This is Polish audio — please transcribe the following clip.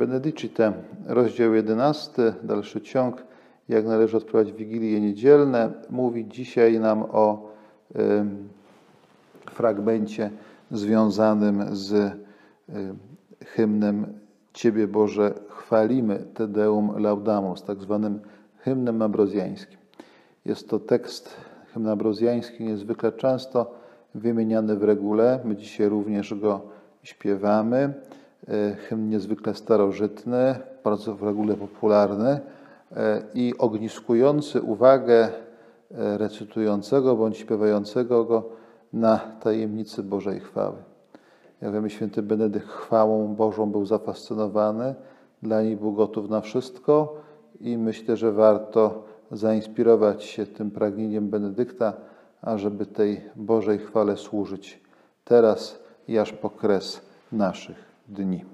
Benedicite, rozdział 11, dalszy ciąg, jak należy odprawiać Wigilie Niedzielne, mówi dzisiaj nam o y, fragmencie związanym z y, hymnem Ciebie Boże chwalimy, Te Deum Laudamus, tak zwanym hymnem ambrozjańskim. Jest to tekst hymn ambrozjański niezwykle często wymieniany w regule. My dzisiaj również go śpiewamy. E, hymn niezwykle starożytny, bardzo w regule popularny e, i ogniskujący uwagę e, recytującego bądź śpiewającego go na tajemnicy Bożej chwały. Jak wiemy, święty Benedykt chwałą Bożą był zafascynowany, dla niej był gotów na wszystko i myślę, że warto zainspirować się tym pragnieniem Benedykta, ażeby tej Bożej chwale służyć teraz i aż po kres naszych дні.